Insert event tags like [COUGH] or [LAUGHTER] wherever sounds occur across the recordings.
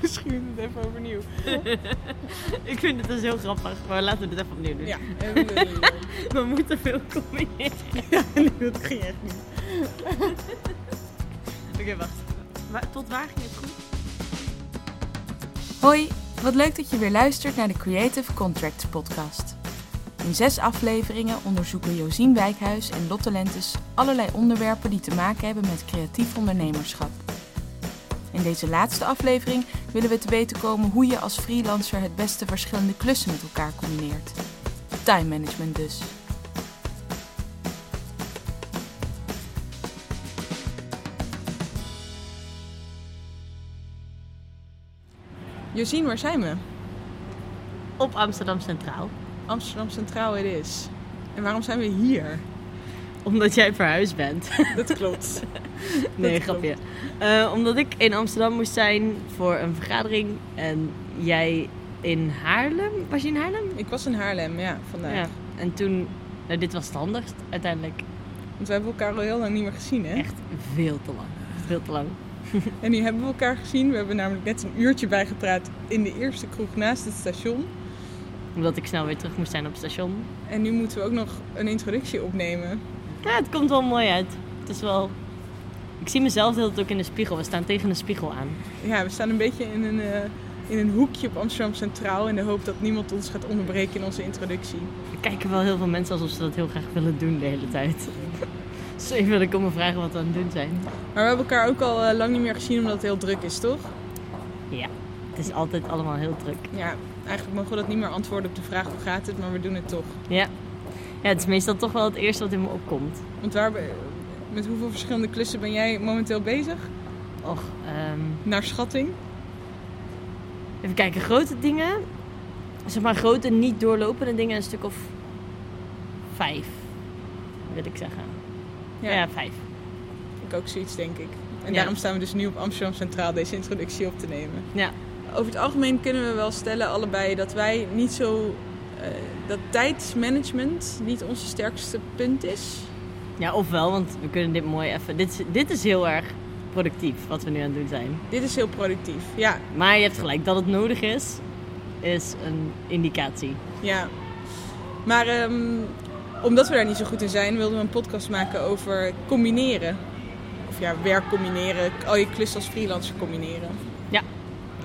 Misschien [LAUGHS] doen we het even overnieuw. [LAUGHS] Ik vind het dus heel grappig, maar laten we dit even opnieuw doen. Ja, we- [LAUGHS] We moeten veel combineren. nee, dat ging echt niet. Oké, wacht. Wa- tot waar ging het goed? Hoi, wat leuk dat je weer luistert naar de Creative Contracts podcast. In zes afleveringen onderzoeken Josien Wijkhuis en Lotte Lentes allerlei onderwerpen die te maken hebben met creatief ondernemerschap. In deze laatste aflevering willen we te weten komen hoe je als freelancer het beste verschillende klussen met elkaar combineert. Time management dus. Josien, waar zijn we? Op Amsterdam Centraal. Amsterdam Centraal het is. En waarom zijn we hier? Omdat jij verhuisd bent. [LAUGHS] Dat klopt. [LAUGHS] Nee, Dat grapje. Eh, omdat ik in Amsterdam moest zijn voor een vergadering. En jij in Haarlem? Was je in Haarlem? Ik was in Haarlem, ja, vandaag. Ja. En toen... Nou, dit was het handigst uiteindelijk. Want we hebben elkaar al heel lang niet meer gezien, hè? Echt veel te lang. Veel te lang. [LAUGHS] En nu hebben we elkaar gezien. We hebben namelijk net een uurtje bijgepraat in de eerste kroeg naast het station. Omdat ik snel weer terug moest zijn op het station. En nu moeten we ook nog een introductie opnemen. Ja, het komt wel mooi uit. Het is wel... Ik zie mezelf de hele tijd ook in de spiegel. We staan tegen een spiegel aan. Ja, we staan een beetje in een, eh, in een hoekje op Amsterdam Centraal in de hoop dat niemand ons gaat onderbreken in onze introductie. Er kijken wel heel veel mensen alsof ze dat heel graag willen doen de hele tijd. Dus even wil ik komen vragen wat we aan het doen zijn. Maar we hebben elkaar ook al eh, lang niet meer gezien omdat het heel druk is, toch? Ja, het is altijd allemaal heel druk. Ja, eigenlijk mogen we dat niet meer antwoorden op de vraag hoe gaat het, maar we doen het toch. Ja. Ja, het is meestal toch wel het eerste wat in me opkomt. Want waar, met hoeveel verschillende klussen ben jij momenteel bezig? Och, ehm, Naar schatting? even kijken. Grote dingen. Zeg maar grote, niet doorlopende dingen. Een stuk of vijf, wil ik zeggen. Ja, vijf. Ik ook zoiets, denk ik. En Ja. daarom staan we dus nu op Amsterdam Centraal deze introductie op te nemen. Ja. Over het algemeen kunnen we wel stellen, allebei, dat wij niet zo. Eh, dat tijdsmanagement niet onze sterkste punt is. Ja, ofwel, want we kunnen dit mooi even... Dit, is- dit is heel erg productief, wat we nu aan het doen zijn. Dit is heel productief. Ja, Maar je hebt gelijk, dat het nodig is, is een indicatie. ja. Maar ehm, omdat we daar niet zo goed in zijn, wilden we een podcast maken over combineren. Of ja, werk combineren, al je klussen als freelancer combineren.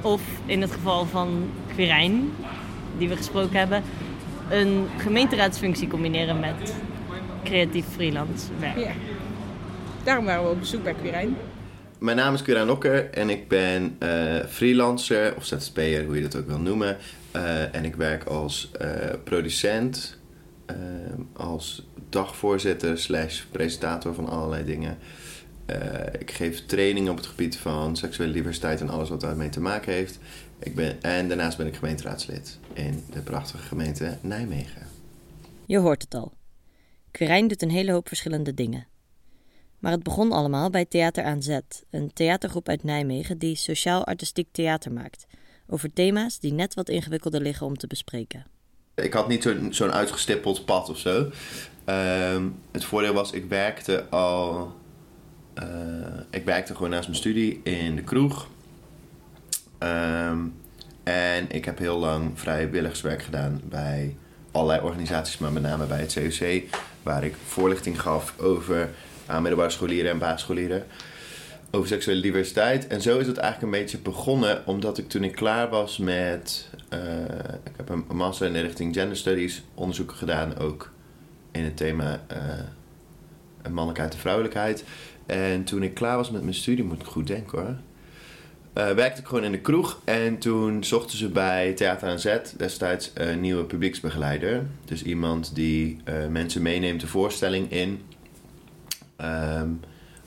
Of in het geval van Quirijn, die we gesproken hebben, een gemeenteraadsfunctie combineren met creatief freelance werk. Ja. Daarom waren we op bezoek bij Quirijn. Mijn naam is Kuran Okker en ik ben eh, freelancer of ZZP'er, hoe je dat ook wil noemen. Eh, en ik werk als eh, producent, als dagvoorzitter slash presentator van allerlei dingen. Eh, ik geef trainingen op het gebied van seksuele diversiteit en alles wat daarmee te maken heeft. Ik ben, en daarnaast ben ik gemeenteraadslid in de prachtige gemeente Nijmegen. Je hoort het al. Quirijn doet een hele hoop verschillende dingen. Maar het begon allemaal bij Theater aan Zet, een theatergroep uit Nijmegen die sociaal-artistiek theater maakt. Over thema's die net wat ingewikkelder liggen om te bespreken. Ik had niet zo'n zo'n uitgestippeld pad of zo. Ehm, het voordeel was, ik werkte al. eh, ik werkte gewoon naast mijn studie in de kroeg. Ehm, en ik heb heel lang vrijwilligerswerk gedaan bij allerlei organisaties, maar met name bij het COC, waar ik voorlichting gaf over aan middelbare scholieren en basisscholieren over seksuele diversiteit. En zo is het eigenlijk een beetje begonnen, omdat ik toen ik klaar was met. eh, ik heb een master in de richting gender studies onderzoeken gedaan, ook in het thema eh, mannelijkheid en vrouwelijkheid. En toen ik klaar was met mijn studie, moet ik goed denken hoor. Eh, werkte ik gewoon in de kroeg en toen zochten ze bij Theater aan Zet destijds een nieuwe publieksbegeleider. Dus iemand die eh, mensen meeneemt de voorstelling in. Ehm,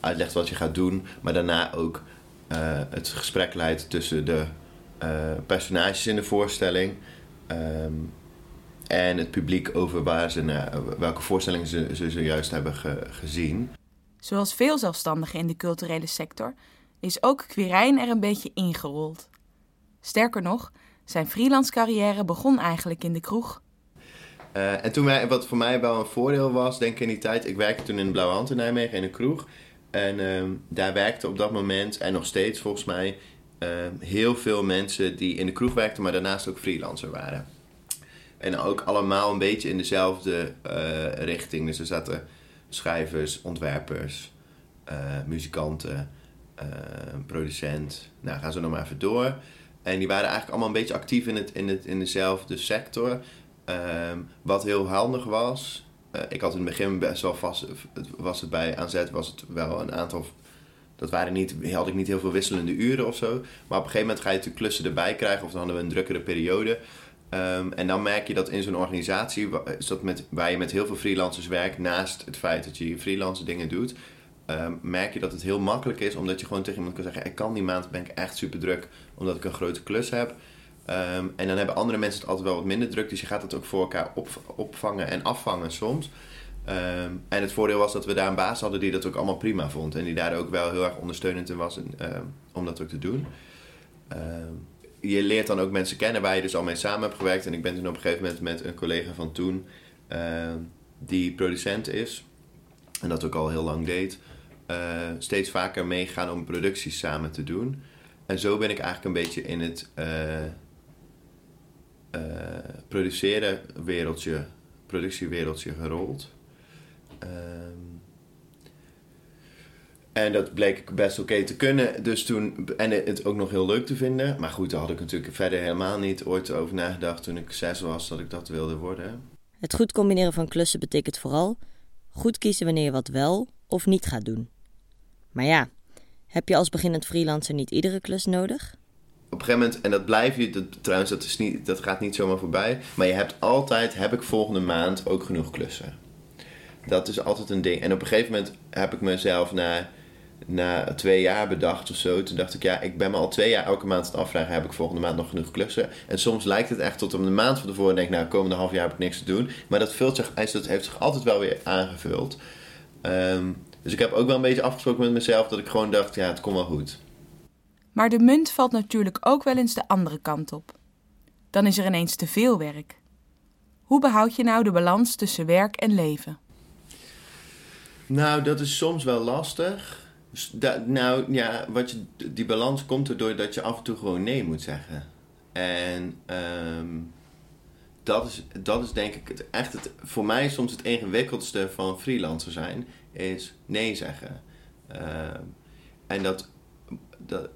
uitlegt wat je gaat doen, maar daarna ook eh, het gesprek leidt tussen de personages in de voorstelling ehm, en het publiek over waar ze naar, welke voorstellingen ze, ze zojuist hebben ge- gezien. Zoals veel zelfstandigen in de culturele sector is ook Quirijn er een beetje ingerold. Sterker nog, zijn freelance carrière begon eigenlijk in de kroeg. Eh, en toen wat voor mij wel een voordeel was, denk ik in die tijd, ik werkte toen in de Blauwe Hand in Nijmegen in een kroeg. En ehm, daar werkte op dat moment, en nog steeds volgens mij, ehm, heel veel mensen die in de kroeg werkten, maar daarnaast ook freelancer waren. En ook allemaal een beetje in dezelfde eh, richting. Dus er zaten schrijvers, ontwerpers, eh, muzikanten, uh, producent. Nou, gaan ze nog maar even door. En die waren eigenlijk allemaal een beetje actief in, het, in, het, in dezelfde sector. Ehm, wat heel handig was. ik had in het begin best wel vast. Was het bij aanzet was het wel een aantal. Dat waren niet, had ik niet heel veel wisselende uren of zo. Maar op een gegeven moment ga je natuurlijk klussen erbij krijgen. Of dan hadden we een drukkere periode. Ehm, en dan merk je dat in zo'n organisatie, is dat met, waar je met heel veel freelancers werkt, naast het feit dat je freelance dingen doet, ehm, merk je dat het heel makkelijk is, omdat je gewoon tegen iemand kan zeggen: Ik kan die maand, ben ik echt super druk, omdat ik een grote klus heb. Ehm, en dan hebben andere mensen het altijd wel wat minder druk, dus je gaat het ook voor elkaar op, opvangen en afvangen soms. en het voordeel was dat we daar een baas hadden die dat ook allemaal prima vond en die daar ook wel heel erg ondersteunend in was om dat ook te doen je leert dan ook mensen kennen waar je dus al mee samen hebt gewerkt. En ik ben toen op een gegeven moment met een collega van toen, die producent is, en dat ook al heel lang deed, uh, steeds vaker meegaan om producties samen te doen. En zo ben ik eigenlijk een beetje in het uh, produceren wereldje, productiewereldje gerold. Ehm, en dat bleek best oké te kunnen. Dus toen, en het ook nog heel leuk te vinden. Maar goed, daar had ik natuurlijk verder helemaal niet ooit over nagedacht toen ik zes was dat ik dat wilde worden. Het goed combineren van klussen betekent vooral goed kiezen wanneer je wat wel of niet gaat doen. Maar ja, heb je als beginnend freelancer niet iedere klus nodig? Op een gegeven moment, en dat blijf je, dat, trouwens, dat, is niet, dat gaat niet zomaar voorbij. Maar je hebt altijd, heb ik volgende maand ook genoeg klussen. Dat is altijd een ding. En op een gegeven moment heb ik mezelf naar na twee jaar bedacht of zo. Toen dacht ik, ja, ik ben me al twee jaar elke maand aan het afvragen: heb ik volgende maand nog genoeg klussen? En soms lijkt het echt tot om de maand van tevoren. Denk ik, nou, komende half jaar heb ik niks te doen. Maar dat, vult zich, dat heeft zich altijd wel weer aangevuld. Ehm, dus ik heb ook wel een beetje afgesproken met mezelf dat ik gewoon dacht: ja, het komt wel goed. Maar de munt valt natuurlijk ook wel eens de andere kant op. Dan is er ineens te veel werk. Hoe behoud je nou de balans tussen werk en leven? Nou, dat is soms wel lastig. Dat, nou ja, wat je, die balans komt erdoor dat je af en toe gewoon nee moet zeggen. En um, dat, is, dat is denk ik het, echt het, voor mij soms het ingewikkeldste van freelancer zijn, is nee zeggen. Um, en dat, dat,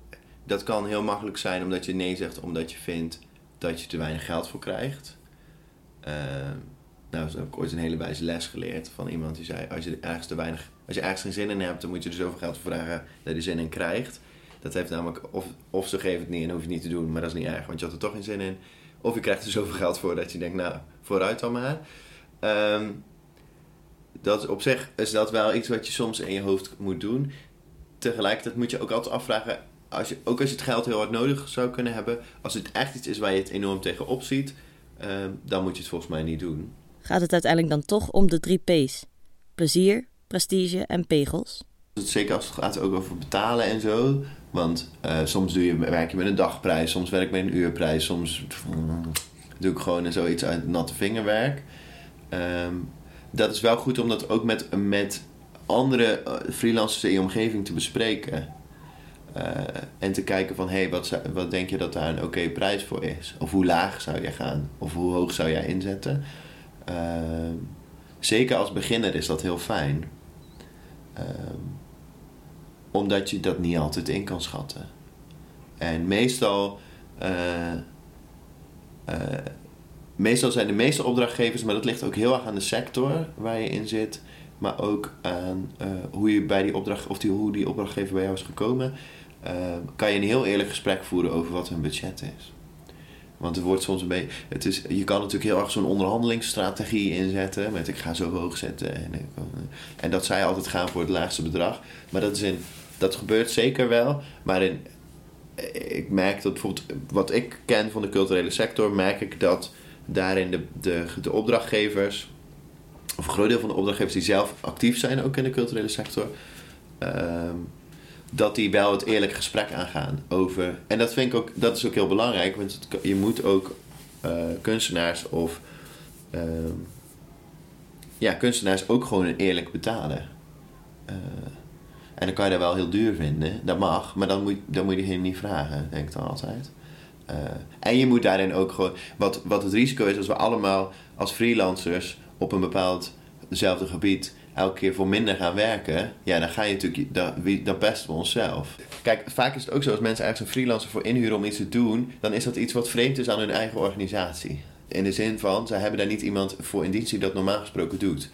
dat kan heel makkelijk zijn omdat je nee zegt omdat je vindt dat je te weinig geld voor krijgt. Um, nou, zo heb ik ooit een hele wijze les geleerd van iemand die zei: als je ergens te weinig, als je ergens geen zin in hebt, dan moet je er zoveel geld voor vragen dat je zin in krijgt. Dat heeft namelijk, of, of ze geven het niet en hoef je het niet te doen, maar dat is niet erg, want je had er toch geen zin in. Of je krijgt er zoveel geld voor dat je denkt, nou, vooruit dan maar. Um, dat op zich is dat wel iets wat je soms in je hoofd moet doen. Tegelijkertijd moet je ook altijd afvragen, als je, ook als je het geld heel hard nodig zou kunnen hebben, als het echt iets is waar je het enorm tegenop ziet, um, dan moet je het volgens mij niet doen gaat het uiteindelijk dan toch om de drie P's: plezier, prestige en pegels. Zeker als het gaat ook over betalen en zo. Want uh, soms doe je, werk je met een dagprijs, soms werk ik met een uurprijs, soms doe ik gewoon zoiets uit natte vingerwerk. Um, dat is wel goed om dat ook met, met andere eh, freelancers in je omgeving te bespreken. Uh, en te kijken van, hé, hey, wat, wat denk je dat daar een oké prijs voor is? Of hoe laag zou je gaan? Of hoe hoog zou jij inzetten? Ehm, zeker als beginner is dat heel fijn. Ehm, omdat je dat niet altijd in kan schatten. En meestal, uh, meestal zijn de meeste opdrachtgevers, maar dat ligt ook heel erg aan de sector waar je in zit, maar ook aan uh, hoe je bij die opdracht, of die, hoe die opdrachtgever bij jou is gekomen, kan je een heel eerlijk gesprek voeren over wat hun budget is. Want het wordt soms een beetje. Het is, je kan natuurlijk heel erg zo'n onderhandelingsstrategie inzetten. Met ik ga zo hoog zetten. En, en dat zij altijd gaan voor het laagste bedrag. Maar dat, is in, dat gebeurt zeker wel. Maar in, ik merk dat bijvoorbeeld. Wat ik ken van de culturele sector. Merk ik dat daarin de, de, de opdrachtgevers. Of een groot deel van de opdrachtgevers die zelf actief zijn ook in de culturele sector. Ehm, dat die wel het eerlijk gesprek aangaan over. En dat vind ik ook, dat is ook heel belangrijk, want je moet ook uh, kunstenaars of. Uh, ja, kunstenaars ook gewoon een eerlijk betalen. Uh, En dan kan je dat wel heel duur vinden. Dat mag, maar dan moet, dan moet je diegene niet vragen, denk ik dan altijd. Eh, en je moet daarin ook gewoon... Wat, wat het risico is als we allemaal als freelancers op een bepaald dezelfde gebied elke keer voor minder gaan werken, ja, dan ga je natuurlijk, dan, dan pesten we onszelf. Kijk, vaak is het ook zo als mensen ergens een freelancer voor inhuren om iets te doen, dan is dat iets wat vreemd is aan hun eigen organisatie. In de zin van, zij hebben daar niet iemand voor in dienst die dat normaal gesproken doet.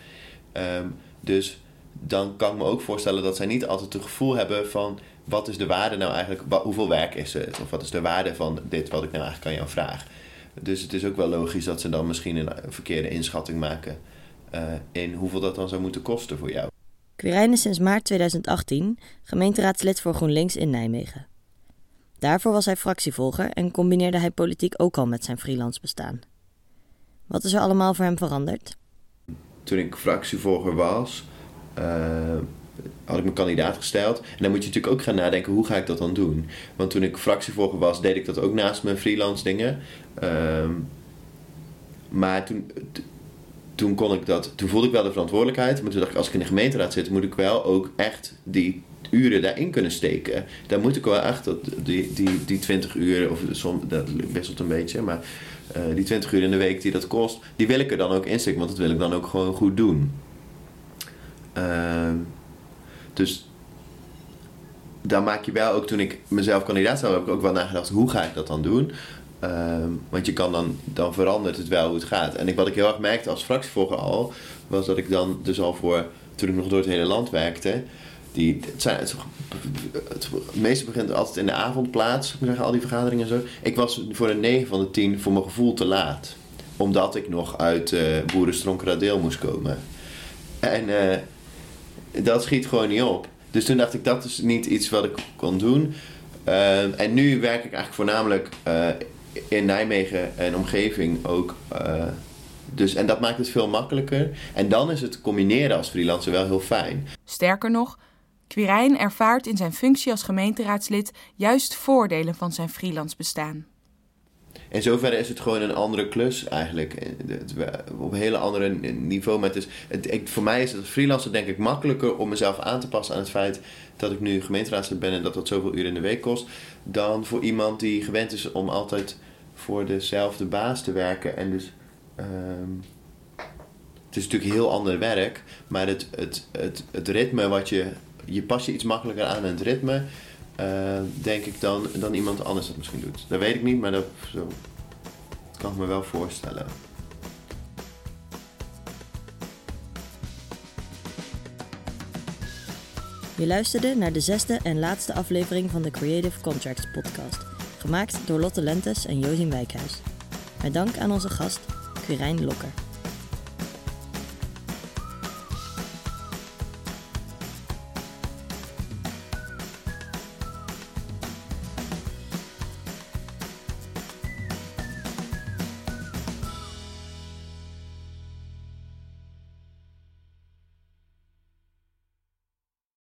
Ehm, dus dan kan ik me ook voorstellen dat zij niet altijd het gevoel hebben van wat is de waarde nou eigenlijk, hoeveel werk is het? Of wat is de waarde van dit wat ik nou eigenlijk aan jou vraag? Dus het is ook wel logisch dat ze dan misschien een verkeerde inschatting maken eh, in hoeveel dat dan zou moeten kosten voor jou. Quirijn is sinds maart 2018 gemeenteraadslid voor GroenLinks in Nijmegen. Daarvoor was hij fractievolger en combineerde hij politiek ook al met zijn freelance bestaan. Wat is er allemaal voor hem veranderd? Toen ik fractievolger was, had ik mijn kandidaat gesteld. En dan moet je natuurlijk ook gaan nadenken, hoe ga ik dat dan doen? Want toen ik fractievolger was, deed ik dat ook naast mijn freelance dingen. Ehm, maar toen, toen kon ik dat, toen voelde ik wel de verantwoordelijkheid. Maar toen dacht ik, als ik in de gemeenteraad zit, moet ik wel ook echt die uren daarin kunnen steken. Daar moet ik wel echt, dat, die, die, die 20 uur, of som, dat wisselt een beetje, maar eh, die 20 uur in de week die dat kost, die wil ik er dan ook insteken, want dat wil ik dan ook gewoon goed doen. Ehm, dus daar maak je wel ook, toen ik mezelf kandidaat stelde, heb ik ook wel nagedacht, hoe ga ik dat dan doen? Ehm, want je kan dan, dan verandert het wel hoe het gaat. En ik, wat ik heel erg merkte als fractievolger al, was dat ik dan dus al voor, toen ik nog door het hele land werkte, die, het, zijn, het, het, meeste begint altijd in de avond plaats, ik zeggen, al die vergaderingen en zo. Ik was voor een 9 van de 10 voor mijn gevoel te laat. Omdat ik nog uit uh, moest komen. En eh, dat schiet gewoon niet op. Dus toen dacht ik, dat is niet iets wat ik kon doen. Uh, en nu werk ik eigenlijk voornamelijk uh, in Nijmegen en omgeving ook. Uh, dus, en dat maakt het veel makkelijker. En dan is het combineren als freelancer wel heel fijn. Sterker nog, Quirijn ervaart in zijn functie als gemeenteraadslid juist voordelen van zijn freelance bestaan. In zoverre is het gewoon een andere klus eigenlijk. Op een hele andere niveau. Maar het het, voor mij is het als freelancer denk ik makkelijker om mezelf aan te passen aan het feit dat ik nu gemeenteraadslid ben en dat dat zoveel uren in de week kost. Dan voor iemand die gewend is om altijd voor dezelfde baas te werken. En dus. Um, het is natuurlijk heel ander werk. Maar het, het, het, het ritme wat je. Je pas je iets makkelijker aan het ritme. Uh, denk ik dan, dan iemand anders dat misschien doet. Dat weet ik niet, maar dat, zo, kan ik me wel voorstellen. Je luisterde naar de zesde en laatste aflevering van de Creative Contracts podcast, gemaakt door Lotte Lentes en Josien Wijkhuis. Met dank aan onze gast, Quirijn Lokker.